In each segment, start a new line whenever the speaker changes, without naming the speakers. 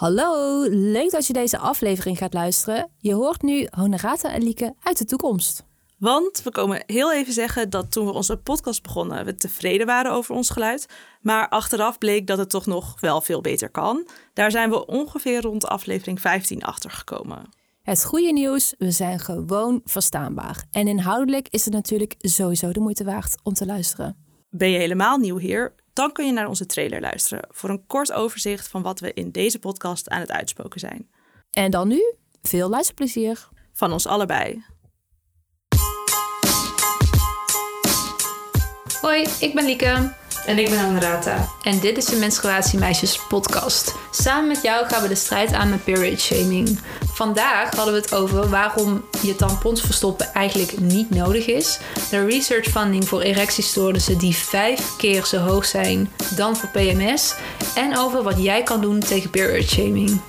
Hallo, leuk dat je deze aflevering gaat luisteren. Je hoort nu Honorata en Lieke uit de toekomst.
Want we komen heel even zeggen dat toen we onze podcast begonnen, we tevreden waren over ons geluid. Maar achteraf bleek dat het toch nog wel veel beter kan. Daar zijn we ongeveer rond aflevering 15 achter gekomen.
Het goede nieuws, we zijn gewoon verstaanbaar. En inhoudelijk is het natuurlijk sowieso de moeite waard om te luisteren.
Ben je helemaal nieuw hier? Dan kun je naar onze trailer luisteren voor een kort overzicht van wat we in deze podcast aan het uitspoken zijn.
En dan nu, veel luisterplezier.
Van ons allebei.
Hoi, ik ben Lieke.
En ik ben Honorata.
En dit is de Menstruatiemeisjes podcast. Samen met jou gaan we de strijd aan met period shaming. Vandaag hadden we het over waarom je tampons verstoppen eigenlijk niet nodig is. De research funding voor erectiestoornissen die vijf keer zo hoog zijn dan voor PMS. En over wat jij kan doen tegen period shaming.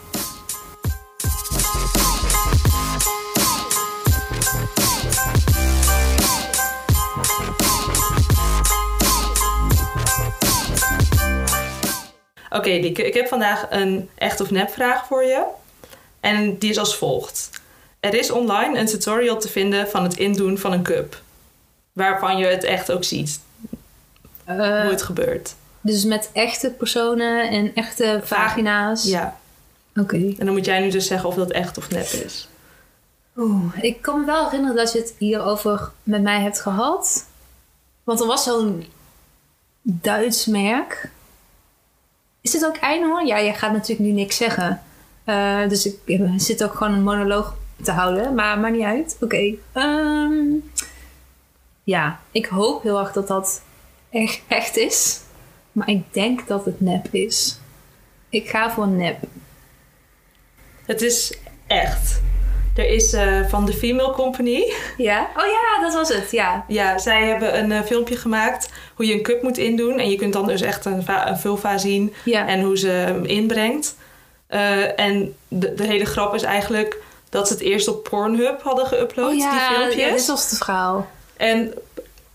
Oké, Lieke, ik heb vandaag een echt of nep vraag voor je. En die is als volgt. Er is online een tutorial te vinden van het indoen van een cup. Waarvan je het echt ook ziet.
Eh,
hoe het gebeurt.
Dus met echte personen en echte vagina's.
Ja.
Oké.
En dan moet jij nu dus zeggen of dat echt of nep is.
Oeh, ik kan me wel herinneren dat je het hierover met mij hebt gehad. Want er was zo'n Duits merk. Is het ook Einhorn? Ja, jij gaat natuurlijk nu niks zeggen. Eh, dus ik, ik zit ook gewoon een monoloog te houden. Maar maakt niet uit. Oké. Ehm, ja, ik hoop heel erg dat dat echt, echt is. Maar ik denk dat het nep is. Ik ga voor nep.
Het is echt. Er is eh, van de Female Company.
Ja? Oh ja, dat was het. Ja.
Ja, zij hebben een eh, filmpje gemaakt hoe je een cup moet indoen. En je kunt dan dus echt een, va- een vulva zien
Ja.
en hoe ze hem inbrengt. Eh, en de, de hele grap is eigenlijk dat ze het eerst op Pornhub hadden geüpload,
oh ja,
die filmpjes.
ja, dit was het verhaal.
En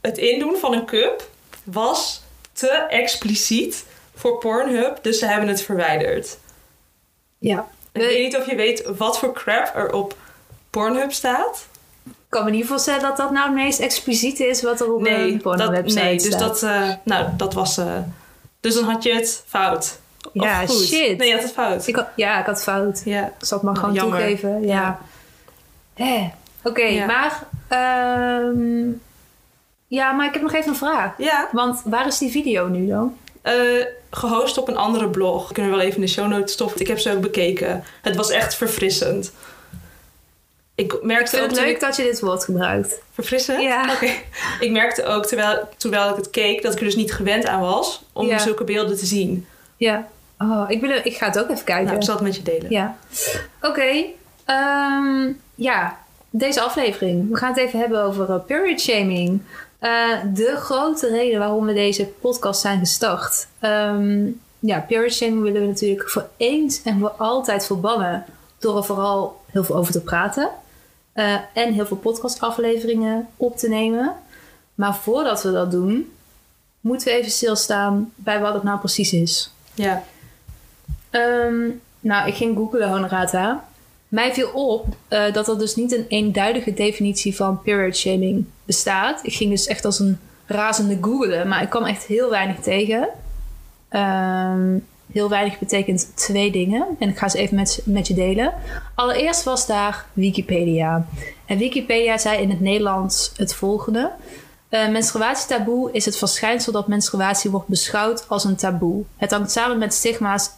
het indoen van een cup was te expliciet voor Pornhub, dus ze hebben het verwijderd.
Ja.
Ik weet niet of je weet wat voor crap er op Pornhub staat.
Ik kan me niet voorstellen dat dat nou het meest expliciete is wat er op
Nee,
een porno-website
nee dus
staat.
dat, eh, nou, dat was. eh, dus dan had je het fout. Of
Ja,
goed.
shit.
Nee, je had het fout.
Ik had, ja, ik had fout.
Ja.
Ik zal het maar gewoon
jammer.
toegeven. Ja. Hè. Oké,
Ja.
maar... ehm, ja, maar ik heb nog even een vraag.
Ja,
Want waar is die video nu dan?
eh, gehost op een andere blog. Kunnen we wel even in de show notes stoppen. Ik heb ze ook bekeken. Het was echt verfrissend. Ik merkte
vind
ook
het leuk
ik-
dat je dit woord gebruikt.
Verfrissend?
Ja.
Oké. Ik merkte ook terwijl, terwijl ik het keek dat ik er dus niet gewend aan was om
Ja.
zulke beelden te zien.
Ja. Oh, ik, wil, ik ga het ook even kijken.
Nou, ik zal het met je delen.
Ja. Oké. ehm, ja, deze aflevering. We gaan het even hebben over uh, period shaming. Eh, de grote reden waarom we deze podcast zijn gestart. Ehm, ja, period shaming willen we natuurlijk voor eens en voor altijd verbannen. Door er vooral heel veel over te praten. Eh, en heel veel podcastafleveringen op te nemen. Maar voordat we dat doen, moeten we even stilstaan bij wat het nou precies is.
Ja.
Ehm, nou, ik ging googlen, Honorata. Mij viel op eh, dat er dus niet een eenduidige definitie van period shaming bestaat. Ik ging dus echt als een razende googlen, maar ik kwam echt heel weinig tegen. Ehm, heel weinig betekent twee dingen en ik ga ze even met, met je delen. Allereerst was daar Wikipedia. En Wikipedia zei in het Nederlands het volgende. Eh, menstruatietaboe is het verschijnsel dat menstruatie wordt beschouwd als een taboe. Het hangt samen met stigma's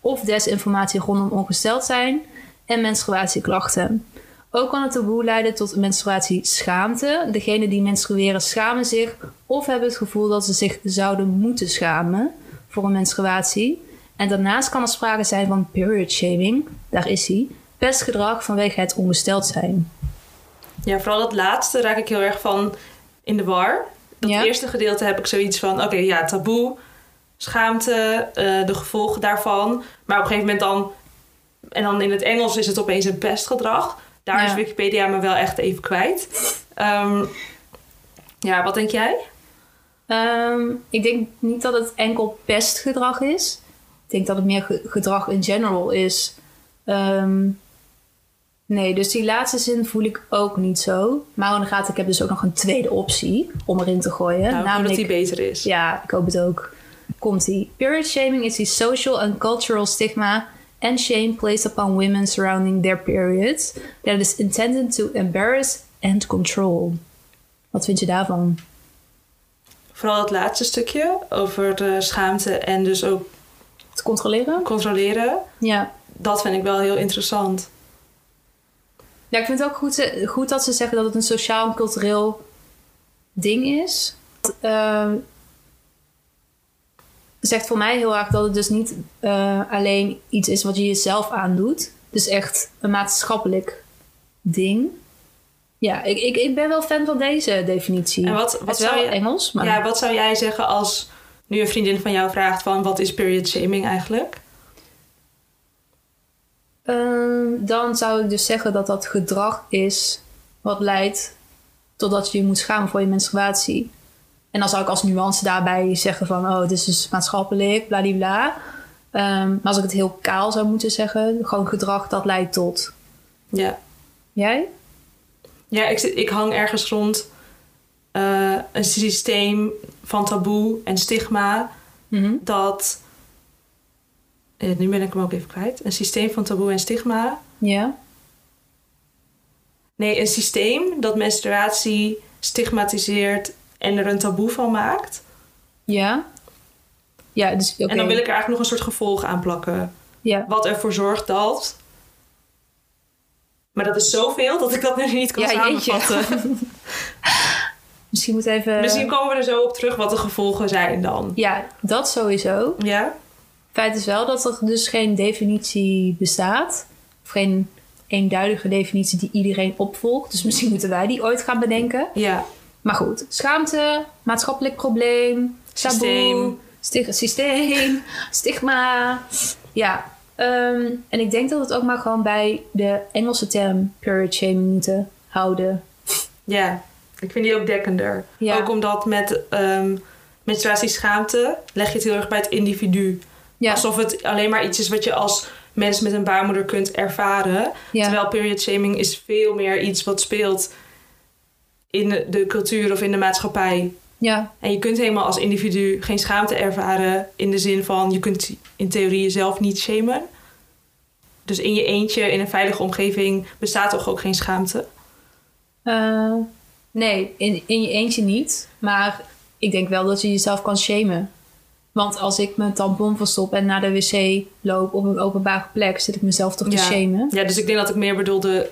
of desinformatie rondom ongesteld zijn en menstruatieklachten. Ook kan het taboe leiden tot menstruatieschaamte. Degenen die menstrueren schamen zich of hebben het gevoel dat ze zich zouden moeten schamen voor een menstruatie. En daarnaast kan er sprake zijn van period shaming, daar is hij, pestgedrag vanwege het ongesteld zijn.
ja, vooral dat laatste raak ik heel erg van in de war. Dat
Ja.
eerste gedeelte heb ik zoiets van, oké, ja, taboe, schaamte, eh, de gevolgen daarvan. Maar op een gegeven moment dan, en dan in het Engels is het opeens een pestgedrag. Daar
Ja.
is Wikipedia me wel echt even kwijt. Ehm, ja, wat denk jij?
Ehm, ik denk niet dat het enkel pestgedrag is. Ik denk dat het meer ge- gedrag in general is. Ehm, nee, dus die laatste zin voel ik ook niet zo. Maar in de gaten, ik heb dus ook nog een tweede optie om erin te gooien.
Nou, ik hoop dat
namelijk,
die beter is.
ja, ik hoop het ook. Komt-ie. Period shaming is the social and cultural stigma and shame placed upon women surrounding their periods that is intended to embarrass and control. Wat vind je daarvan?
Vooral het laatste stukje over de schaamte en dus ook
Te controleren?
controleren.
Ja.
Dat vind ik wel heel interessant.
Ja, ik vind het ook goed, ze- goed dat ze zeggen dat het een sociaal en cultureel ding is. Uh, zegt voor mij heel erg dat het dus niet eh, alleen iets is wat je jezelf aandoet. Dus echt een maatschappelijk ding. Ja, ik, ik, ik ben wel fan van deze definitie.
En wat,
het
wat,
is wel
zou je,
Engels, maar...
ja, wat zou jij zeggen als nu een vriendin van jou vraagt van wat is period shaming eigenlijk?
Ehm, dan zou ik dus zeggen dat dat gedrag is wat leidt totdat je je moet schamen voor je menstruatie. En dan zou ik als nuance daarbij zeggen van, oh, dit is dus maatschappelijk, bladibla. Ehm maar als ik het heel kaal zou moeten zeggen, gewoon gedrag dat leidt tot.
Ja,
Jij?
ja ik, ik hang ergens rond eh, een systeem van taboe en stigma
Mhm.
dat. eh, nu ben ik hem ook even kwijt. Een systeem van taboe en stigma.
Ja?
Nee, een systeem dat menstruatie stigmatiseert en er een taboe van maakt.
Ja? Ja, dus.
En dan wil ik er eigenlijk nog een soort gevolg aan plakken.
Ja.
Wat ervoor zorgt dat. Maar dat is zoveel dat ik dat nu niet kan
Ja,
samenvatten.
Misschien moet even...
Misschien komen we er zo op terug wat de gevolgen zijn dan.
Ja, dat sowieso.
Ja?
Feit is wel dat er dus geen definitie bestaat. Of geen eenduidige definitie die iedereen opvolgt. Dus misschien moeten wij die ooit gaan bedenken.
Ja.
Maar goed, schaamte, maatschappelijk probleem, taboe,
Systeem.
sti- systeem, stigma. Ja, ehm, en ik denk dat we het ook maar gewoon bij de Engelse term period shaming moeten houden.
Ja. Ik vind die ook dekkender.
Ja.
Ook omdat met ehm menstruatieschaamte leg je het heel erg bij het individu.
Ja,
Alsof het alleen maar iets is wat je als mens met een baarmoeder kunt ervaren.
ja,
Terwijl period shaming is veel meer iets wat speelt in de, cultuur of in de maatschappij.
ja,
En je kunt helemaal als individu geen schaamte ervaren in de zin van je kunt in theorie jezelf niet shamen. Dus in je eentje, in een veilige omgeving, bestaat toch ook geen schaamte?
Eh, nee, in, in je eentje niet. Maar ik denk wel dat je jezelf kan shamen. Want als ik mijn tampon verstop en naar de wc loop op een openbare plek, zit ik mezelf toch te
Ja.
shamen.
Ja, dus ik denk dat ik meer bedoelde,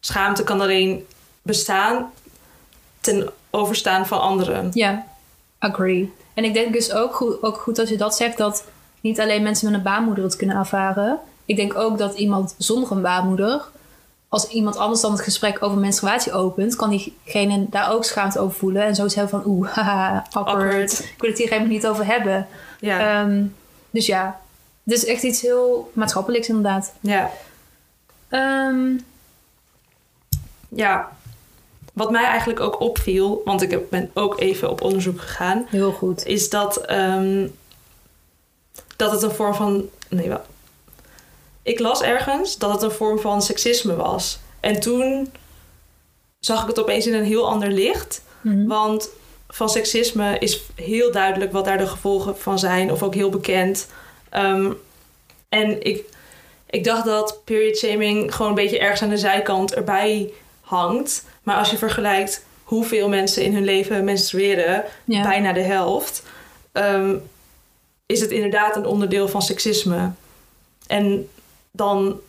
schaamte kan alleen bestaan ten overstaan van anderen.
Ja, agree. En ik denk dus ook goed, ook goed als je dat zegt, dat niet alleen mensen met een baarmoeder het kunnen ervaren. Ik denk ook dat iemand zonder een baarmoeder, als iemand anders dan het gesprek over menstruatie opent, kan diegene daar ook schaamte over voelen. En zo is heel van, oeh, haha, awkward. Ik wil het hier helemaal niet over hebben.
Ja,
Ehm, dus ja, het is echt iets heel maatschappelijks inderdaad.
ja,
Ehm,
ja. Wat mij eigenlijk ook opviel, want ik ben ook even op onderzoek gegaan,
heel goed.
is dat, ehm, dat het een vorm van. Nee, wel. Ik las ergens dat het een vorm van seksisme was. En toen zag ik het opeens in een heel ander licht.
Mhm.
Want van seksisme is heel duidelijk wat daar de gevolgen van zijn, of ook heel bekend. Ehm, en ik, ik dacht dat period shaming gewoon een beetje ergens aan de zijkant erbij hangt. Maar als je vergelijkt hoeveel mensen in hun leven menstrueren,
Ja.
bijna de helft, ehm, is het inderdaad een onderdeel van seksisme. En dan,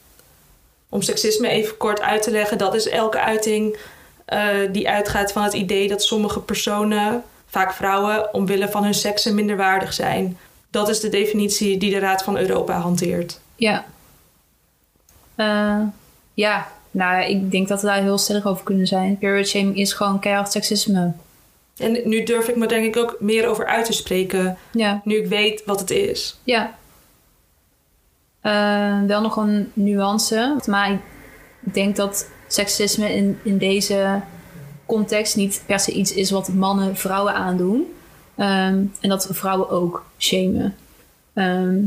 om seksisme even kort uit te leggen, dat is elke uiting eh, die uitgaat van het idee dat sommige personen, vaak vrouwen, omwille van hun seksen minderwaardig zijn. Dat is de definitie die de Raad van Europa hanteert.
Ja. Eh, ja, nou, ik denk dat we daar heel sterk over kunnen zijn. Period shaming is gewoon keihard seksisme.
En nu durf ik me denk ik ook meer over uit te spreken,
Ja,
nu ik weet wat het is.
ja. Eh, wel nog een nuance, maar ik denk dat seksisme in, in deze context niet per se iets is wat mannen vrouwen aandoen. Ehm, en dat vrouwen ook shamen. Ehm,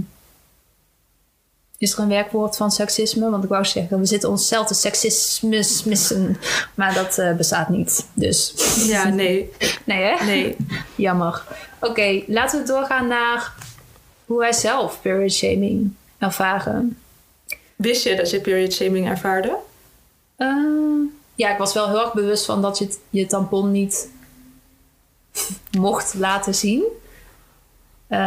Is er een werkwoord van seksisme? Want ik wou zeggen, we zitten onszelf te seksismus missen. Maar dat eh, bestaat niet. Dus
Ja, nee.
nee hè?
Nee.
Jammer. Oké, laten we doorgaan naar hoe wij zelf period shaming ervaren.
Wist je dat je period shaming ervaarde?
Eh, ja, ik was wel heel erg bewust van dat je je tampon niet mocht laten zien. Eh,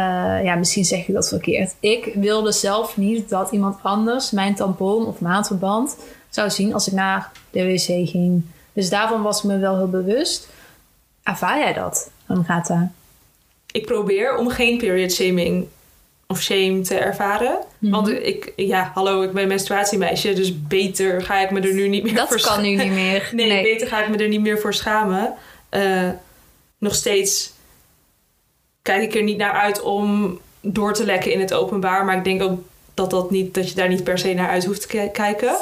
ja, misschien zeg ik dat verkeerd. Ik wilde zelf niet dat iemand anders mijn tampon of maandverband zou zien als ik naar de wc ging. Dus daarvan was ik me wel heel bewust. Ervaar jij dat, Agatha?
Ik probeer om geen period shaming of shame te ervaren.
Mhm.
Want ik, ja, hallo, ik ben menstruatiemeisje, dus beter ga ik me er nu niet meer
Dat
voor
kan nu niet meer.
Nee, beter ga ik me er niet meer voor schamen. Eh, nog steeds kijk ik er niet naar uit om door te lekken in het openbaar. Maar ik denk ook dat, dat, niet, dat je daar niet per se naar uit hoeft te ki- kijken.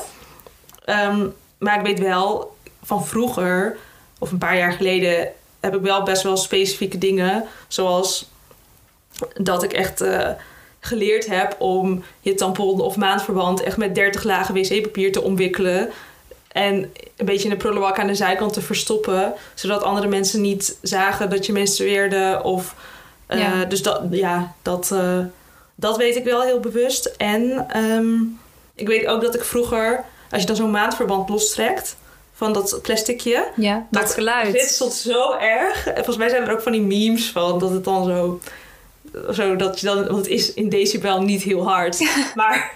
Ehm, maar ik weet wel, van vroeger, of een paar jaar geleden, heb ik wel best wel specifieke dingen. Zoals dat ik echt eh, geleerd heb om je tampon of maandverband echt met 30 lagen wc-papier te omwikkelen. En een beetje in de prullenbak aan de zijkant te verstoppen. Zodat andere mensen niet zagen dat je menstrueerde. Of, eh,
Ja.
Dus dat, ja, dat, eh, dat weet ik wel heel bewust. En ehm, ik weet ook dat ik vroeger, als je dan zo'n maandverband lostrekt van dat plasticje.
Ja, dat, geluid.
Dit stond zo erg. En volgens mij zijn er ook van die memes van dat het dan zo. Zo dat je dan, want het is in decibel niet heel hard. maar,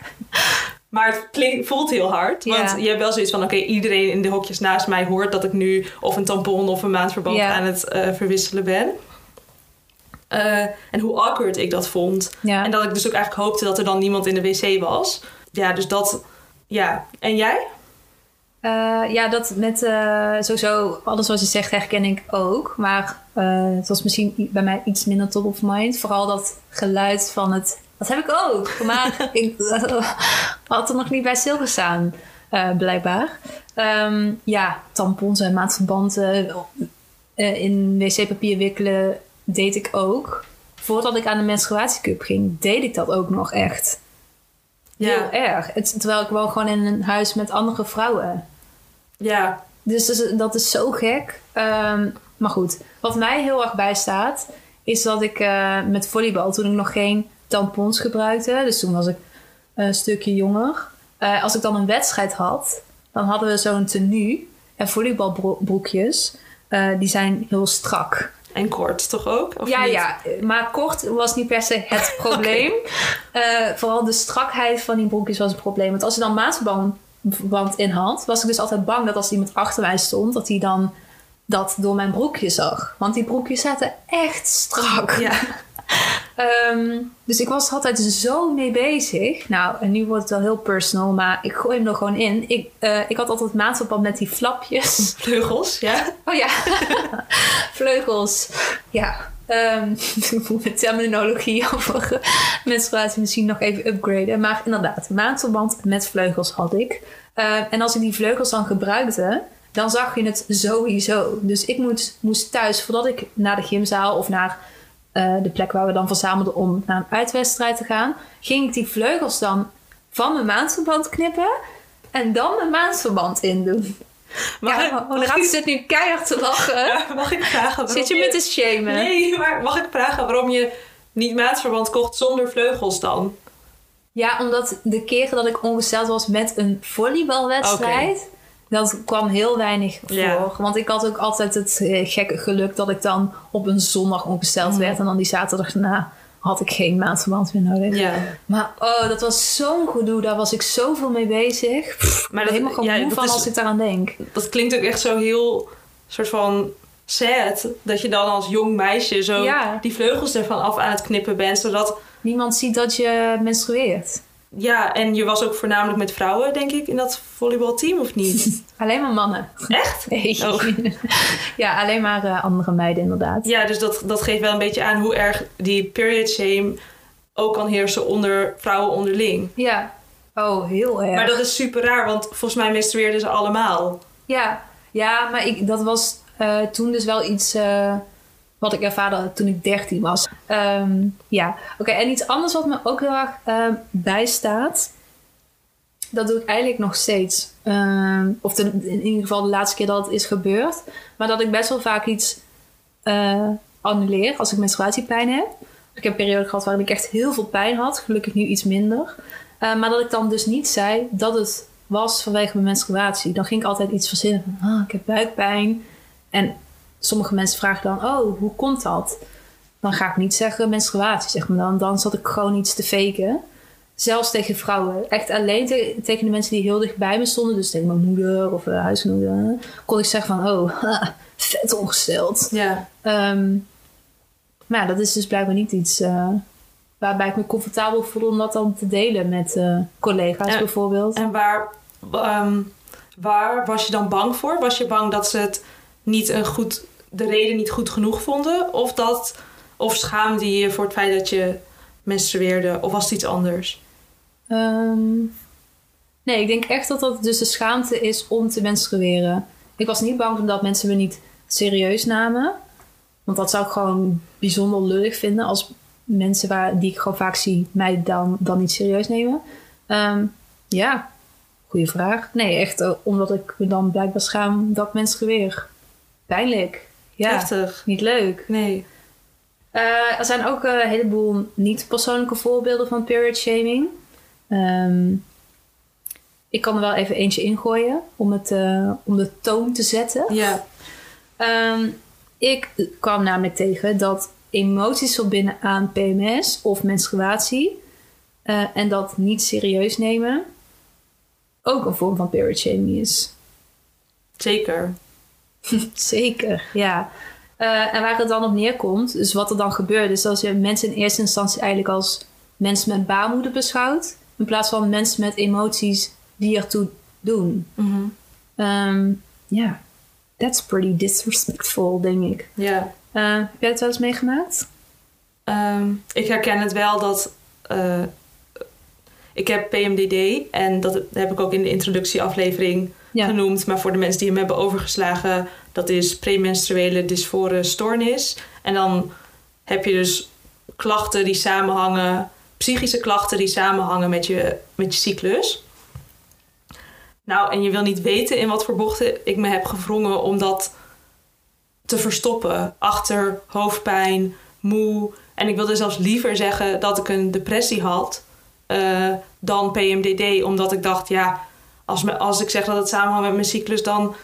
maar het klinkt, voelt heel hard. Want je hebt wel zoiets van: oké, iedereen in de hokjes naast mij hoort dat ik nu of een tampon of een maandverband aan het eh, verwisselen ben. Eh, en hoe awkward ik dat vond.
Ja.
En dat ik dus ook eigenlijk hoopte dat er dan niemand in de wc was. Ja, dus dat. Ja. En jij?
Eh, ja, dat met eh, sowieso alles wat je zegt herken ik ook. Maar eh, het was misschien bij mij iets minder top of mind. Vooral dat geluid van het... Dat heb ik ook. Maar ik had er nog niet bij stilgestaan, blijkbaar. Ehm, ja, tampons en maandverbanden eh, in wc-papier wikkelen deed ik ook. Voordat ik aan de menstruatiecup ging, deed ik dat ook nog echt. Heel erg. Het, terwijl ik woon gewoon in een huis met andere vrouwen.
Ja.
Dus dat is, dat is zo gek. Ehm, maar goed, wat mij heel erg bijstaat, is dat ik eh, met volleybal, toen ik nog geen tampons gebruikte, dus toen was ik een stukje jonger. eh, als ik dan een wedstrijd had, dan hadden we zo'n tenue en volleybalbroekjes. eh, die zijn heel strak.
En kort toch ook? Of
ja,
niet?
ja, maar kort was niet per se het probleem. Vooral de strakheid van die broekjes was een probleem. Want als je dan maatverband verband in had, was ik dus altijd bang dat als iemand achter mij stond, dat hij dan dat door mijn broekje zag. Want die broekjes zaten echt strak.
Ja.
Ehm, dus ik was er altijd zo mee bezig. Nou, en nu wordt het wel heel personal, maar ik gooi hem er gewoon in. Ik, eh, ik had altijd maatverband met die flapjes.
Vleugels, ja.
Oh ja, vleugels. Ja, ehm mijn terminologie over menstruatie misschien nog even upgraden. Maar inderdaad, maandverband met vleugels had ik. Eh, en als ik die vleugels dan gebruikte, dan zag je het sowieso. Dus ik moest, moest thuis, voordat ik naar de gymzaal of naar eh, de plek waar we dan verzamelden om naar een uitwedstrijd te gaan, ging ik die vleugels dan van mijn maandverband knippen en dan mijn maandverband indoen.
Mag
ja, Honoraat zit nu keihard te lachen.
Ja, mag ik vragen waarom
Zit je me te shamen?
Nee, maar mag ik vragen waarom je niet maatverband kocht zonder vleugels dan?
Ja, omdat de keren dat ik ongesteld was met een volleybalwedstrijd... dat kwam heel weinig voor.
Ja.
Want ik had ook altijd het eh, gekke geluk... dat ik dan op een zondag ongesteld
Mhm.
werd... en dan die zaterdag daarna had ik geen maandverband meer nodig.
Ja.
Maar oh, dat was zo'n gedoe. Daar was ik zoveel mee bezig. Pff,
Maar
ik ben helemaal gewoon
ja,
moe
dat
van
is-
als ik daaraan denk.
Dat klinkt ook echt zo heel soort van sad. Dat je dan als jong meisje zo
Ja.
die vleugels ervan af aan het knippen bent. Zodat,
Niemand ziet dat je menstrueert.
Ja, en je was ook voornamelijk met vrouwen, denk ik, in dat volleybalteam of niet?
Alleen maar mannen.
Echt?
Nee.
Oh.
ja, alleen maar eh, andere meiden inderdaad.
Ja, dus dat, dat geeft wel een beetje aan hoe erg die period shame ook kan heersen onder vrouwen onderling.
Ja. Oh, heel erg.
Maar dat is super raar, want volgens mij menstrueerden ze allemaal.
Ja, ja maar ik, dat was eh, toen dus wel iets eh, wat ik ervaarde toen ik 13 was. Ehm, ja, oké. En iets anders wat me ook heel erg eh, bijstaat, Dat doe ik eigenlijk nog steeds. Ehm, of in ieder geval de laatste keer dat het is gebeurd. Maar dat ik best wel vaak iets eh, annuleer als ik menstruatiepijn heb. Ik heb een periode gehad waarin ik echt heel veel pijn had. Gelukkig nu iets minder. Maar dat ik dan dus niet zei dat het was vanwege mijn menstruatie. Dan ging ik altijd iets verzinnen ah, ik heb buikpijn. En sommige mensen vragen dan, oh, hoe komt dat? Dan ga ik niet zeggen menstruatie, zeg maar dan. Dan zat ik gewoon iets te faken. Zelfs tegen vrouwen. Echt alleen te- tegen de mensen die heel dicht bij me stonden. Dus tegen mijn moeder of uh, huismoeder. Kon ik zeggen van, oh, vet ongesteld.
Ja.
Ehm, maar ja, dat is dus blijkbaar niet iets eh, waarbij ik me comfortabel voel om dat dan te delen met eh, collega's bijvoorbeeld.
En waar, ehm, waar was je dan bang voor? Was je bang dat ze het niet een goed, de reden niet goed genoeg vonden? Of, dat, of schaamde je voor het feit dat je menstrueerde? Of was het iets anders?
Ehm, nee, ik denk echt dat dat dus de schaamte is om te menstrueren. Ik was niet bang omdat mensen me niet serieus namen. Want dat zou ik gewoon bijzonder lullig vinden als mensen waar, die ik gewoon vaak zie mij dan, dan niet serieus nemen. Ehm, ja, goede vraag. Nee, echt eh, omdat ik me dan blijkbaar schaam dat menstrueer. Pijnlijk. Ja,
Heftig.
niet leuk.
Nee.
Eh, er zijn ook een heleboel niet-persoonlijke voorbeelden van period shaming. Ehm, ik kan er wel even eentje ingooien om, het, eh, om de toon te zetten.
Ja.
Ehm, ik kwam namelijk tegen dat emoties verbinden aan PMS of menstruatie eh, en dat niet serieus nemen ook een vorm van period shaming is.
Zeker.
Zeker, ja. Eh, en waar het dan op neerkomt, dus wat er dan gebeurt, is dat je mensen in eerste instantie eigenlijk als mensen met baarmoeder beschouwt, in plaats van mensen met emoties die ertoe doen.
Mhm.
Ehm, Ja, that's pretty disrespectful, denk ik.
Ja.
Eh, heb jij het wel eens meegemaakt?
Ehm, ik herken het wel dat. eh, ik heb PMDD en dat heb ik ook in de introductieaflevering
Ja.
genoemd. Maar voor de mensen die hem hebben overgeslagen, dat is premenstruele dysfore stoornis. En dan heb je dus klachten die samenhangen, psychische klachten die samenhangen met je, met je cyclus. Nou, en je wil niet weten in wat voor bochten ik me heb gewrongen om dat te verstoppen. Achter hoofdpijn, moe. En ik wilde zelfs liever zeggen dat ik een depressie had eh, dan PMDD. Omdat ik dacht, ja, als, me, als ik zeg dat het samenhangt met mijn cyclus, dan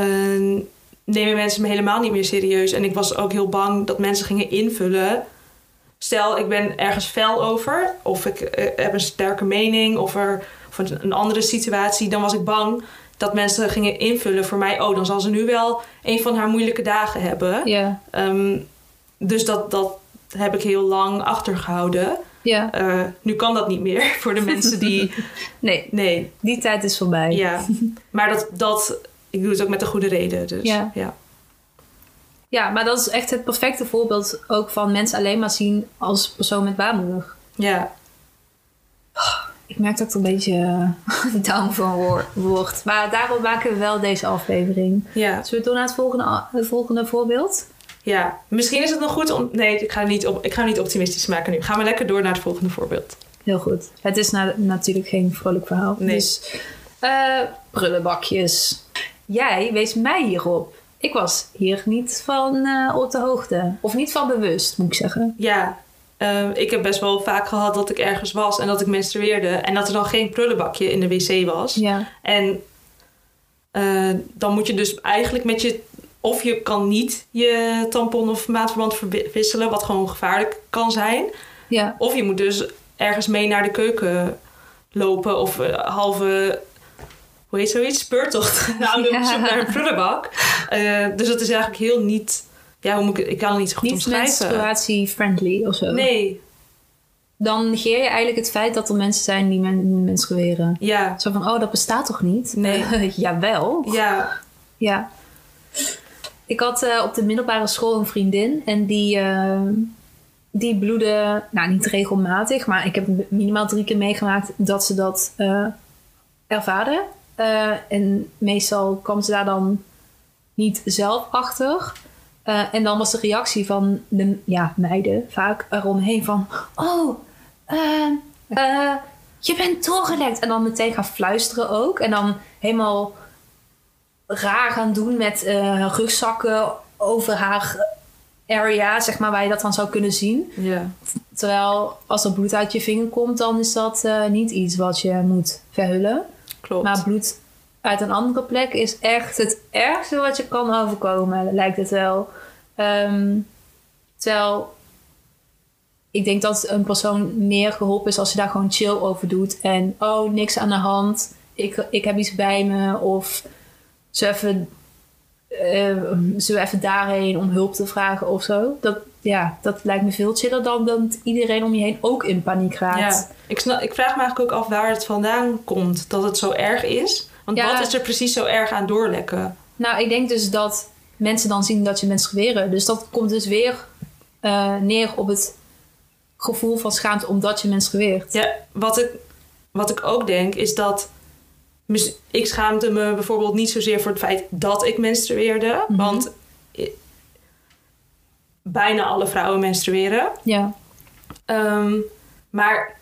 eh, nemen mensen me helemaal niet meer serieus. En ik was ook heel bang dat mensen gingen invullen. Stel, ik ben ergens fel over, of ik eh, heb een sterke mening, of, er, of een, een andere situatie, dan was ik bang dat mensen gingen invullen voor mij. Oh, dan zal ze nu wel een van haar moeilijke dagen hebben.
Ja,
Ehm, dus dat, dat heb ik heel lang achtergehouden.
ja.
Eh, nu kan dat niet meer voor de mensen die.
Nee,
Nee,
die tijd is voorbij.
ja. Maar dat, dat, ik doe het ook met de goede reden. Dus
Ja.
ja.
Ja, maar dat is echt het perfecte voorbeeld ook van mensen alleen maar zien als persoon met baarmoeder.
Ja.
Ik merk dat ik er een beetje eh, down van wo- word. Maar daarom maken we wel deze aflevering.
ja.
Zullen we door naar het volgende, het volgende voorbeeld?
Ja, misschien is het nog goed om. Nee, ik ga, niet op, ik ga niet optimistisch maken nu. Gaan we lekker door naar het volgende voorbeeld.
Heel goed. Het is na- natuurlijk geen vrolijk verhaal.
Nee.
Dus, eh prullenbakjes. Jij wees mij hierop. Ik was hier niet van eh, op de hoogte. Of niet van bewust, moet ik zeggen.
Ja, ehm, ik heb best wel vaak gehad dat ik ergens was en dat ik menstrueerde. En dat er dan geen prullenbakje in de wc was.
Ja.
En eh, dan moet je dus eigenlijk met je. Of je kan niet je tampon of maatverband verwisselen, wat gewoon gevaarlijk kan zijn.
Ja.
Of je moet dus ergens mee naar de keuken lopen of eh, halve. Hoe heet zoiets? Speurtocht houden op
Ja.
zoek naar een prullenbak. Eh, dus dat is eigenlijk heel niet. Ja, hoe moet ik, ik kan het niet zo goed
Niet
omschrijven.
menstruatie-friendly of zo.
Nee,
Dan negeer je eigenlijk het feit dat er mensen zijn die men menstrueren.
ja,
Zo van, oh, dat bestaat toch niet?
Nee.
Jawel.
ja,
Ja. Ik had eh, op de middelbare school een vriendin en die, eh, die bloedde, nou niet regelmatig, maar ik heb minimaal drie keer meegemaakt dat ze dat ervaarde. Eh, en meestal kwam ze daar dan niet zelf achter. Eh, en dan was de reactie van de ja, meiden vaak eromheen van... Oh, eh, eh, je bent doorgelekt. En dan meteen gaan fluisteren ook. En dan helemaal raar gaan doen met rugzakken over haar area, zeg maar, waar je dat dan zou kunnen zien.
Ja.
Terwijl als er bloed uit je vinger komt, dan is dat niet iets wat je moet verhullen. Maar bloed uit een andere plek is echt het ergste wat je kan overkomen, lijkt het wel. Ehm, terwijl ik denk dat een persoon meer geholpen is als je daar gewoon chill over doet. En oh, niks aan de hand. Ik, ik heb iets bij me. Of ze even, we even daarheen om hulp te vragen of zo. Dat, ja, dat lijkt me veel chiller dan dat iedereen om je heen ook in paniek raakt.
Ja, ik, snap, ik vraag me eigenlijk ook af waar het vandaan komt dat het zo erg is. Want
Ja.
wat is er precies zo erg aan doorlekken?
Nou, ik denk dus dat mensen dan zien dat je menstrueren. Dus dat komt dus weer eh, neer op het gevoel van schaamte omdat je menstrueert.
Ja, wat ik, wat ik ook denk is dat... Ik schaamde me bijvoorbeeld niet zozeer voor het feit dat ik menstrueerde.
Mhm.
Want bijna alle vrouwen menstrueren.
Ja.
Ehm, maar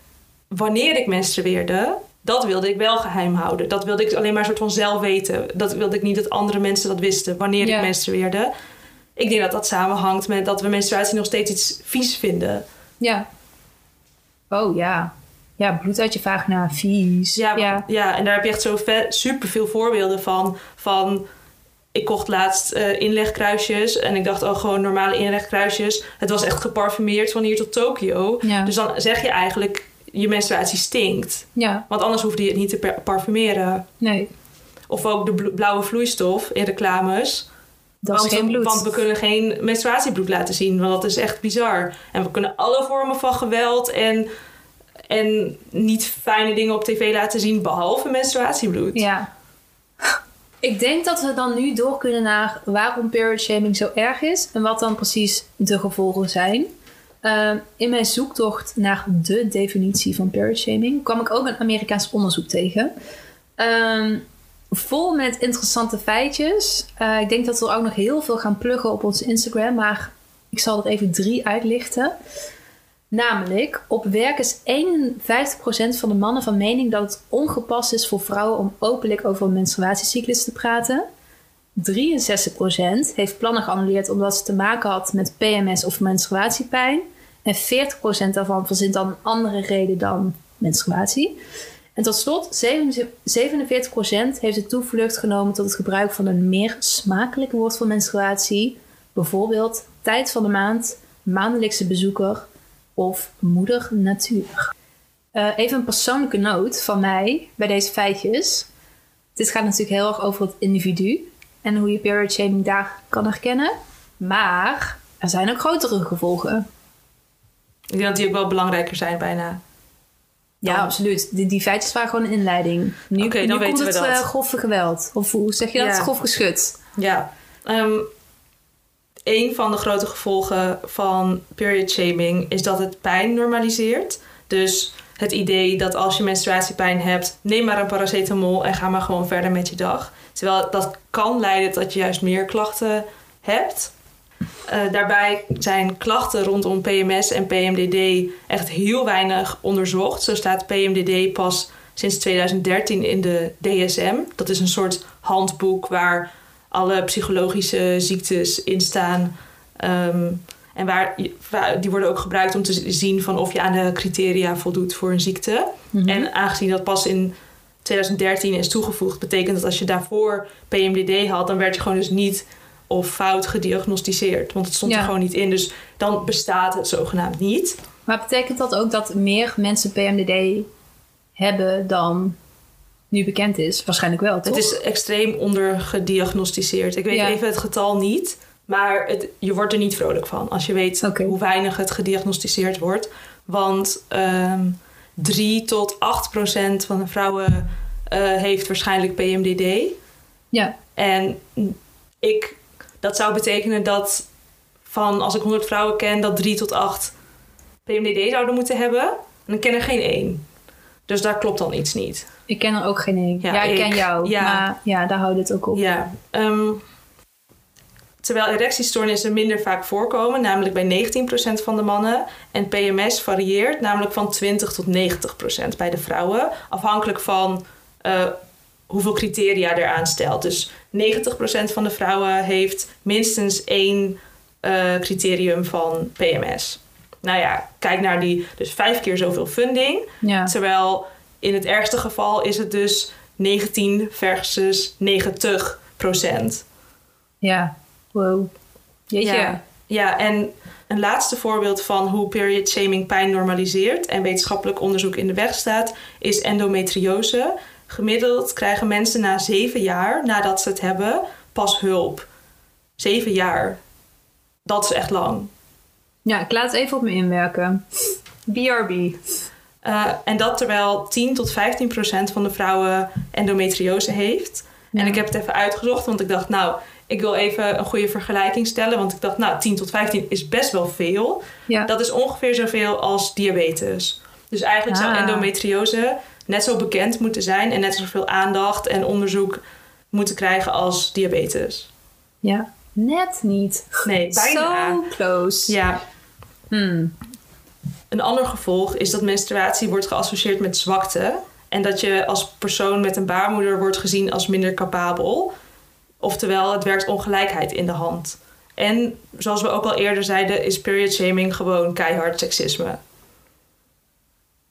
wanneer ik menstrueerde, dat wilde ik wel geheim houden. Dat wilde ik alleen maar een soort van zelf weten. Dat wilde ik niet dat andere mensen dat wisten wanneer
Ja.
ik menstrueerde. Ik denk dat dat samenhangt met dat we menstruatie nog steeds iets vies vinden.
Ja. Oh ja. Ja, bloed uit je vagina, vies.
Ja,
ja.
ja. en daar heb je echt zo super veel voorbeelden van. Van ik kocht laatst eh, inlegkruisjes en ik dacht oh gewoon normale inlegkruisjes. Het was echt geparfumeerd van hier tot Tokio.
Ja.
Dus dan zeg je eigenlijk je menstruatie stinkt.
ja.
Want anders hoefde je het niet te parfumeren.
Nee,
Of ook de bl- blauwe vloeistof in reclames.
dat
want,
is geen bloed.
want we kunnen geen menstruatiebloed laten zien. Want dat is echt bizar. En we kunnen alle vormen van geweld en, en niet fijne dingen op tv laten zien. Behalve menstruatiebloed.
Ja. Ik denk dat we dan nu door kunnen naar waarom period shaming zo erg is en wat dan precies de gevolgen zijn. Ehm, in mijn zoektocht naar de definitie van period shaming kwam ik ook een Amerikaans onderzoek tegen. Ehm, vol met interessante feitjes. Eh, ik denk dat we er ook nog heel veel gaan pluggen op onze Instagram, maar ik zal er even drie uitlichten. Namelijk, op werk is 51% van de mannen van mening dat het ongepast is voor vrouwen om openlijk over een menstruatiecyclus te praten. 63% heeft plannen geannuleerd omdat ze te maken had met PMS of menstruatiepijn. En 40% daarvan verzint dan een andere reden dan menstruatie. En tot slot, 47% heeft de toevlucht genomen tot het gebruik van een meer smakelijk woord voor menstruatie. Bijvoorbeeld tijd van de maand, maandelijkse bezoeker of moeder natuur. Eh, even een persoonlijke noot van mij bij deze feitjes. Dit gaat natuurlijk heel erg over het individu en hoe je period shaming daar kan herkennen. Maar er zijn ook grotere gevolgen.
Ik denk dat die ook wel belangrijker zijn bijna.
Ja,
Dan-
absoluut. Die, die feitjes waren gewoon een inleiding. Nu,
Oké, dan
nu
weten
komt
we
het
dat.
eh, grove geweld. Of hoe zeg je dat?
Ja.
Grof geschud.
Ja. Ehm, een van de grote gevolgen van period shaming is dat het pijn normaliseert. Dus het idee dat als je menstruatiepijn hebt, neem maar een paracetamol en ga maar gewoon verder met je dag. Terwijl dat kan leiden tot je juist meer klachten hebt. Eh, daarbij zijn klachten rondom PMS en PMDD echt heel weinig onderzocht. Zo staat PMDD pas sinds 2013 in de DSM. Dat is een soort handboek waar alle psychologische ziektes in staan. Ehm, en waar, die worden ook gebruikt om te zien van of je aan de criteria voldoet voor een ziekte.
Mhm.
En aangezien dat pas in 2013 is toegevoegd, betekent dat als je daarvoor PMDD had, dan werd je gewoon dus niet of fout gediagnosticeerd. Want het stond
Ja.
er gewoon niet in. Dus dan bestaat het zogenaamd niet.
Maar betekent dat ook dat meer mensen PMDD hebben dan nu bekend is? Waarschijnlijk wel, toch?
Het is extreem ondergediagnosticeerd. Ik weet
Ja.
even het getal niet. Maar het, je wordt er niet vrolijk van als je weet hoe weinig het gediagnosticeerd wordt. Want ehm 3 tot 8 procent van de vrouwen eh, heeft waarschijnlijk PMDD.
Ja,
En ik, dat zou betekenen dat van als ik 100 vrouwen ken, dat 3 tot 8 PMDD zouden moeten hebben. En ik ken er geen één. Dus daar klopt dan iets niet.
ik ken er ook geen één.
Ja,
Ja, ik, ken jou.
ja.
Maar ja, daar houdt het ook op.
Ja, ehm, Terwijl erectiestoornissen minder vaak voorkomen, namelijk bij 19% van de mannen. En PMS varieert, namelijk van 20 tot 90% bij de vrouwen. Afhankelijk van uh, hoeveel criteria eraan stelt. Dus 90% van de vrouwen heeft minstens één uh, criterium van PMS. Nou ja, kijk naar die, dus vijf keer zoveel funding.
Ja.
Terwijl in het ergste geval is het dus 19 versus 90 procent.
Ja, wow. Jeetje.
Ja, ja, en een laatste voorbeeld van hoe period shaming pijn normaliseert en wetenschappelijk onderzoek in de weg staat, is endometriose. Gemiddeld krijgen mensen na zeven jaar nadat ze het hebben pas hulp. Zeven jaar. Dat is echt lang.
Ja, ik laat het even op me inwerken. BRB.
Uh, en dat terwijl 10 tot 15 procent van de vrouwen endometriose heeft.
Ja.
En ik heb het even uitgezocht, want ik dacht, nou, ik wil even een goede vergelijking stellen. Want ik dacht, nou, 10 tot 15 is best wel veel.
Ja.
Dat is ongeveer zoveel als diabetes. Dus eigenlijk zou
Ah.
endometriose net zo bekend moeten zijn en net zoveel aandacht en onderzoek moeten krijgen als diabetes.
ja. Net niet.
Nee, bijna.
So close.
Ja,
Hmm.
Een ander gevolg is dat menstruatie wordt geassocieerd met zwakte. En dat je als persoon met een baarmoeder wordt gezien als minder capabel. Oftewel, het werkt ongelijkheid in de hand. En zoals we ook al eerder zeiden, is period shaming gewoon keihard seksisme.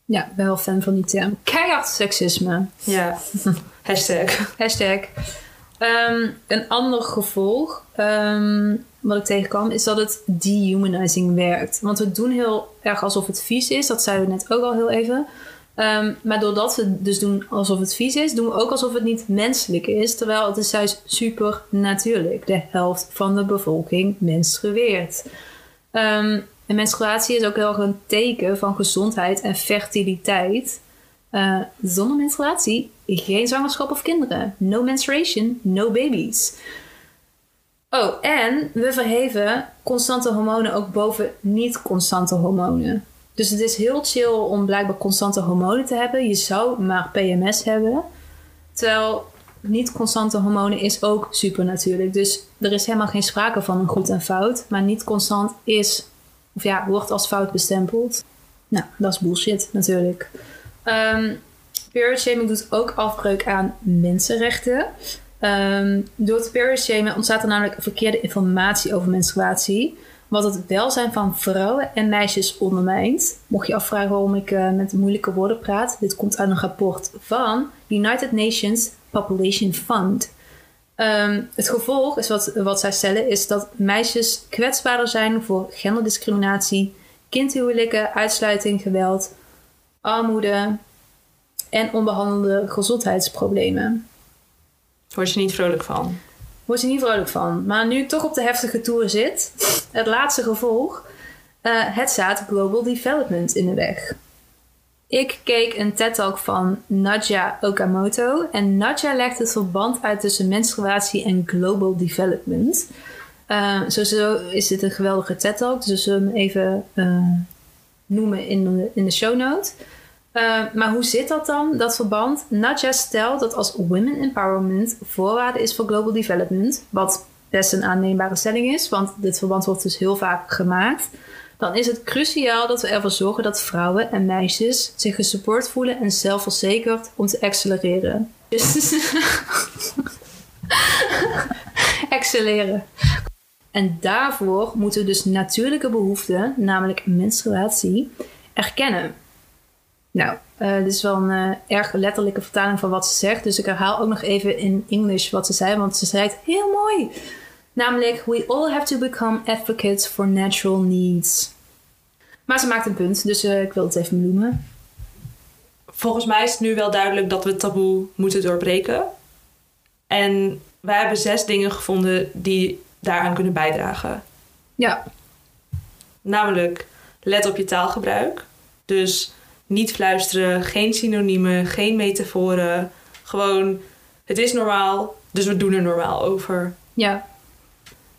Ja, wel fan van die term. Keihard seksisme.
Ja, hashtag.
Hashtag. Ehm, een ander gevolg ehm, wat ik tegenkwam is dat het dehumanizing werkt. Want we doen heel erg alsof het vies is. Dat zeiden we net ook al heel even. Ehm, maar doordat we dus doen alsof het vies is, doen we ook alsof het niet menselijk is. Terwijl het is juist super natuurlijk. De helft van de bevolking menstrueert. En menstruatie is ook heel erg een teken van gezondheid en fertiliteit. Eh, zonder menstruatie geen zwangerschap of kinderen. No menstruation, no babies. Oh, en we verheven constante hormonen ook boven niet-constante hormonen. Dus het is heel chill om blijkbaar constante hormonen te hebben. Je zou maar PMS hebben. Terwijl niet-constante hormonen is ook supernatuurlijk. Dus er is helemaal geen sprake van een goed en fout. Maar niet-constant is, of ja, wordt als fout bestempeld. Nou, dat is bullshit natuurlijk. Ehm shaming doet ook afbreuk aan mensenrechten. Ehm, door het shamen ontstaat er namelijk verkeerde informatie over menstruatie. Wat het welzijn van vrouwen en meisjes ondermijnt. Mocht je afvragen waarom ik eh, met moeilijke woorden praat. Dit komt uit een rapport van United Nations Population Fund. Ehm, het gevolg is wat, wat zij stellen is dat meisjes kwetsbaarder zijn voor genderdiscriminatie, kindhuwelijken, uitsluiting, geweld, armoede en onbehandelde gezondheidsproblemen.
Word je niet vrolijk van.
Word je niet vrolijk van. Maar nu ik toch op de heftige tour zit, het laatste gevolg, eh, het staat Global Development in de weg. Ik keek een TED-talk van Nadja Okamoto en Nadja legt het verband uit tussen menstruatie en Global Development. Eh, sowieso is dit een geweldige TED-talk, dus we zullen hem even eh, noemen in de, in de show note. Uh, maar hoe zit dat dan, dat verband? Nadja stelt dat als women empowerment voorwaarde is voor global development, wat best een aanneembare stelling is, want dit verband wordt dus heel vaak gemaakt, dan is het cruciaal dat we ervoor zorgen dat vrouwen en meisjes zich gesupport voelen en zelfverzekerd om te accelereren. Dus accelereren. En daarvoor moeten we dus natuurlijke behoeften, namelijk menstruatie, erkennen. Nou, uh, dit is wel een uh, erg letterlijke vertaling van wat ze zegt. Dus ik herhaal ook nog even in English wat ze zei, want ze zei het heel mooi. Namelijk, we all have to become advocates for natural needs. Maar ze maakt een punt, dus uh, ik wil het even benoemen.
Volgens mij is het nu wel duidelijk dat we het taboe moeten doorbreken. En wij hebben zes dingen gevonden die daaraan kunnen bijdragen.
Ja.
Namelijk, let op je taalgebruik. Dus niet fluisteren, geen synoniemen, geen metaforen. Gewoon, het is normaal, dus we doen er normaal over.
Ja.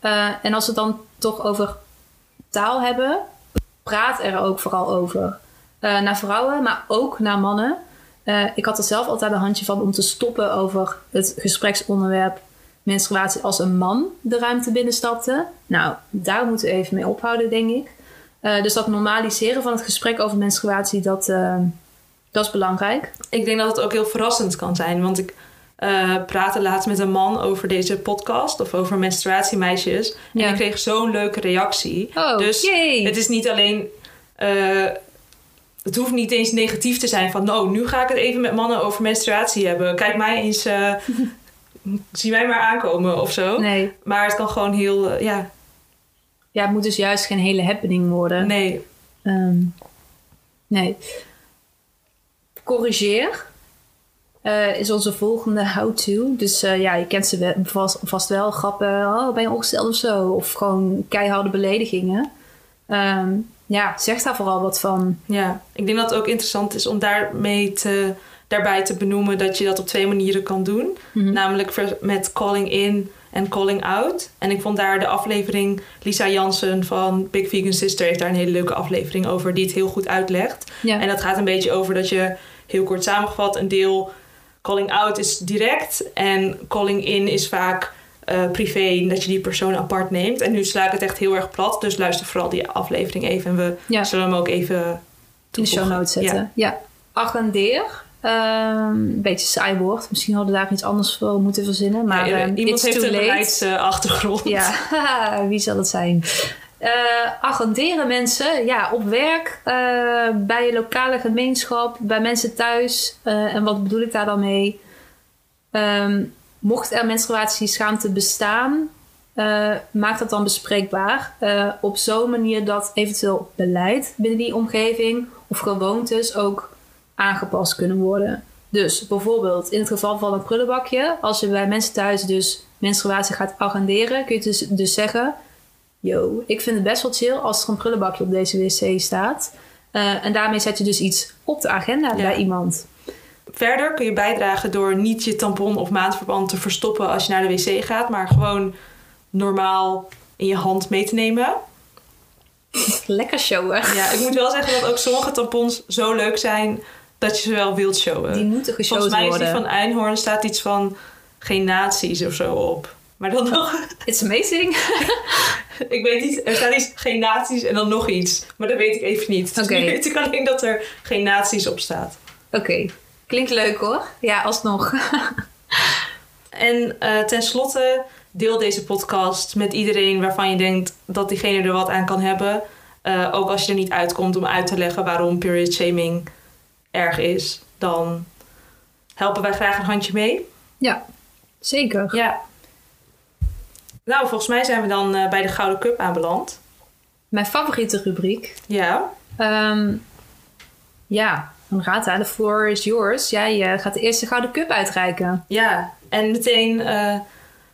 Uh, en als we het dan toch over taal hebben, praat er ook vooral over. Uh, naar vrouwen, maar ook naar mannen. Uh, ik had er zelf altijd een handje van om te stoppen over het gespreksonderwerp menstruatie als een man de ruimte binnenstapte. Nou, daar moeten we even mee ophouden, denk ik. Uh, dus dat normaliseren van het gesprek over menstruatie, dat, uh, dat is belangrijk.
Ik denk dat het ook heel verrassend kan zijn. Want ik uh, praatte laatst met een man over deze podcast of over menstruatiemeisjes. En ik kreeg zo'n leuke reactie.
Oh,
dus
yay.
het is niet alleen. het hoeft niet eens negatief te zijn van, nou, nu ga ik het even met mannen over menstruatie hebben. Kijk mij eens, zie mij maar aankomen of zo.
Nee.
Maar het kan gewoon heel, ja.
Ja, het moet dus juist geen hele happening worden.
Nee.
Um, nee. Corrigeer uh, is onze volgende how-to. Dus uh, ja, je kent ze vast, vast wel. Grappen, oh, ben je ongesteld of zo? Of gewoon keiharde beledigingen. Um, ja, zeg daar vooral wat van.
Ja, ik denk dat het ook interessant is om daarmee te, daarbij te benoemen dat je dat op twee manieren kan doen.
Mm -hmm.
Namelijk met calling in en calling out. En ik vond daar de aflevering Lisa Jansen van Big Vegan Sister heeft daar een hele leuke aflevering over die het heel goed uitlegt.
Ja.
En dat gaat een beetje over dat je heel kort samengevat een deel calling out is direct en calling in is vaak uh, privé dat je die persoon apart neemt. En nu sla ik het echt heel erg plat, dus luister vooral die aflevering even en we
ja.
zullen hem ook even
in de show notes zetten. Ja, ja. agendeer. Um, een beetje saai woord. Misschien hadden we daar iets anders voor moeten verzinnen. Maar
ja,
um,
iemand heeft een beleidsachtergrond.
Ja, wie zal het zijn? Uh, agenderen mensen ja, op werk, uh, bij je lokale gemeenschap, bij mensen thuis. Uh, en wat bedoel ik daar dan mee? Um, mocht er menstruatieschaamte bestaan, maak dat dan bespreekbaar. op zo'n manier dat eventueel beleid binnen die omgeving of gewoontes ook aangepast kunnen worden. Dus bijvoorbeeld in het geval van een prullenbakje, als je bij mensen thuis dus menstruatie gaat agenderen, kun je dus, dus zeggen: Yo, ik vind het best wel chill als er een prullenbakje op deze wc staat. Uh, en daarmee zet je dus iets op de agenda ja. bij iemand.
Verder kun je bijdragen door niet je tampon of maandverband te verstoppen als je naar de wc gaat, maar gewoon normaal in je hand mee te nemen.
Lekker showen.
Ja, ik moet wel zeggen dat ook sommige tampons zo leuk zijn dat je ze wel wilt showen.
Die moeten geshowd
Volgens mij
worden.
is die van Einhorn staat iets van geen nazi's of zo op. Maar dan nog...
It's amazing.
ik weet niet, er staat iets geen nazi's en dan nog iets. Maar dat weet ik even niet. Dus
okay.
nu weet ik alleen dat er geen nazi's op staat.
Oké, okay. klinkt leuk hoor. Ja, alsnog.
en uh, tenslotte, deel deze podcast met iedereen waarvan je denkt dat diegene er wat aan kan hebben. Uh, ook als je er niet uitkomt om uit te leggen waarom period shaming erg is, dan helpen wij graag een handje mee.
Ja, zeker.
Ja. Nou, volgens mij zijn we dan uh, bij de Gouden Cup aanbeland.
Mijn favoriete rubriek.
Ja.
Um, ja, dan gaat het. The floor is yours. Jij uh, gaat de eerste Gouden Cup uitreiken.
Ja, en meteen... Uh,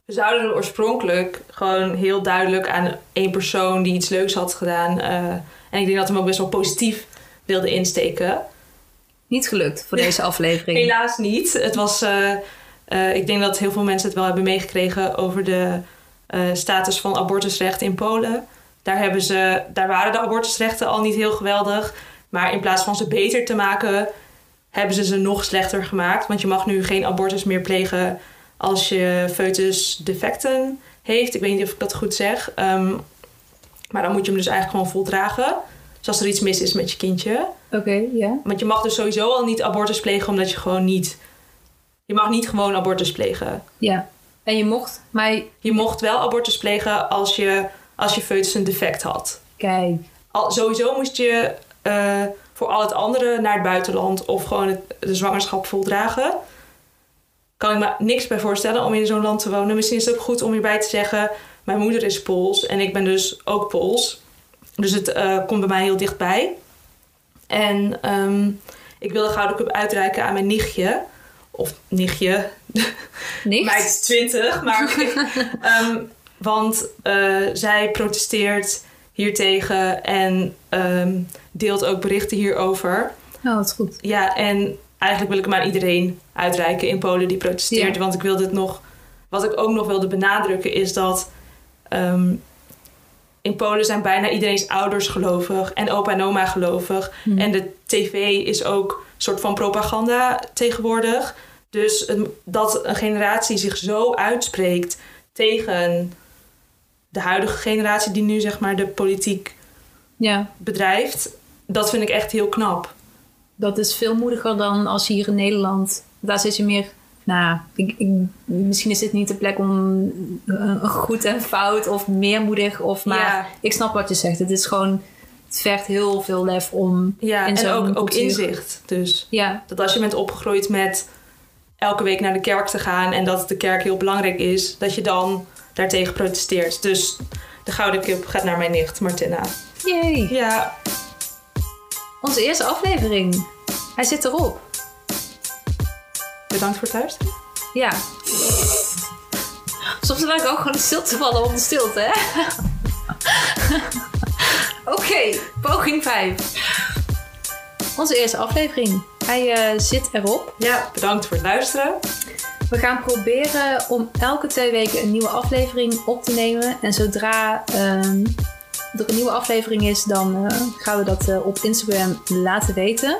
we zouden er oorspronkelijk gewoon heel duidelijk aan één persoon die iets leuks had gedaan. en ik denk dat we hem ook best wel positief wilden insteken.
Niet gelukt voor deze aflevering.
Helaas niet. Het was, uh, uh, ik denk dat heel veel mensen het wel hebben meegekregen over de uh, status van abortusrecht in Polen. Daar, hebben ze, daar waren de abortusrechten al niet heel geweldig. Maar in plaats van ze beter te maken, hebben ze ze nog slechter gemaakt. Want je mag nu geen abortus meer plegen als je foetus defecten heeft. Ik weet niet of ik dat goed zeg. Um, maar dan moet je hem dus eigenlijk gewoon voldragen. Dus als er iets mis is met je kindje.
Oké, okay, ja. Yeah.
Want je mag dus sowieso al niet abortus plegen omdat je gewoon niet... Je mag niet gewoon abortus plegen.
Ja. En je mocht, maar...
Je mocht wel abortus plegen als je, als je foetus een defect had.
Kijk.
Al, sowieso moest je uh, voor al het andere naar het buitenland of gewoon het, de zwangerschap voldragen. Kan ik me niks bij voorstellen om in zo'n land te wonen. Misschien is het ook goed om hierbij te zeggen... Mijn moeder is Pools en ik ben dus ook Pools. Dus het uh, komt bij mij heel dichtbij. En um, ik wil de Gouden Cup uitreiken aan mijn nichtje. Of nichtje.
Nicht?
Mij is 20, maar... um, want uh, zij protesteert hiertegen en um, deelt ook berichten hierover.
Oh, wat goed.
Ja, en eigenlijk wil ik hem aan iedereen uitreiken in Polen die protesteert.
Ja.
Want ik wilde het nog... Wat ik ook nog wilde benadrukken is dat... Um, in Polen zijn bijna iedereen's ouders gelovig en opa en oma gelovig.
Hmm.
En de tv is ook een soort van propaganda tegenwoordig. Dus dat een generatie zich zo uitspreekt tegen de huidige generatie die nu zeg maar de politiek
Ja,
bedrijft, dat vind ik echt heel knap.
dat is veel moediger dan als hier in Nederland... Daar zit je meer... Nou, ik, ik, misschien is dit niet de plek om goed en fout of meermoedig of... Maar
Ja.
ik snap wat je zegt. Het is gewoon... Het vergt heel veel lef om...
Ja,
in
en ook, ook inzicht. Dus
Ja,
dat als je bent opgegroeid met elke week naar de kerk te gaan en dat de kerk heel belangrijk is, dat je dan daartegen protesteert. Dus de gouden kip gaat naar mijn nicht, Martina.
yay.
Ja,
Onze eerste aflevering. Hij zit erop.
Bedankt voor het luisteren.
Ja. Soms lijkt ook gewoon stil te vallen onder stilte, hè? Oké, poging 5. Onze eerste aflevering. Hij eh, zit erop.
Ja, bedankt voor het luisteren.
We gaan proberen om elke twee weken een nieuwe aflevering op te nemen. En zodra ehm, er een nieuwe aflevering is, dan eh, gaan we dat eh, op Instagram laten weten.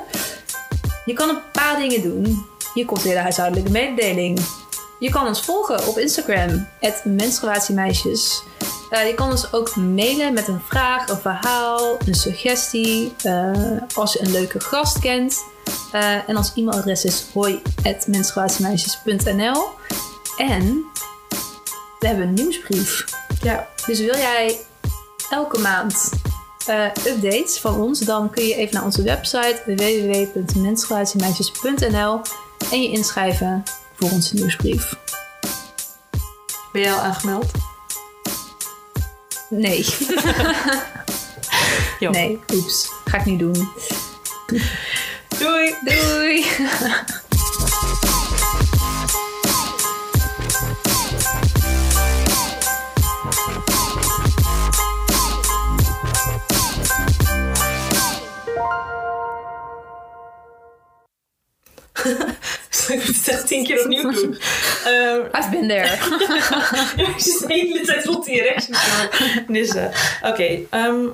Je kan een paar dingen doen. Hier komt weer de huishoudelijke mededeling. Je kan ons volgen op Instagram, menstruatiemeisjes. Eh, je kan ons ook mailen met een vraag, een verhaal, een suggestie. eh, als je een leuke gast kent. Eh, en ons e-mailadres is hoi.menstruatiemeisjes.nl En we hebben een nieuwsbrief.
Ja,
Dus wil jij elke maand updates van ons, dan kun je even naar onze website www.menstruatiemeisjes.nl en je inschrijven voor onze nieuwsbrief.
ben jij al aangemeld?
Nee, nee, oeps. Ga ik niet doen.
Doei!
Doei!
echt tien keer opnieuw doen. Ehm,
I've been there.
de hele tijd rond die te nissen. Oké, ehm,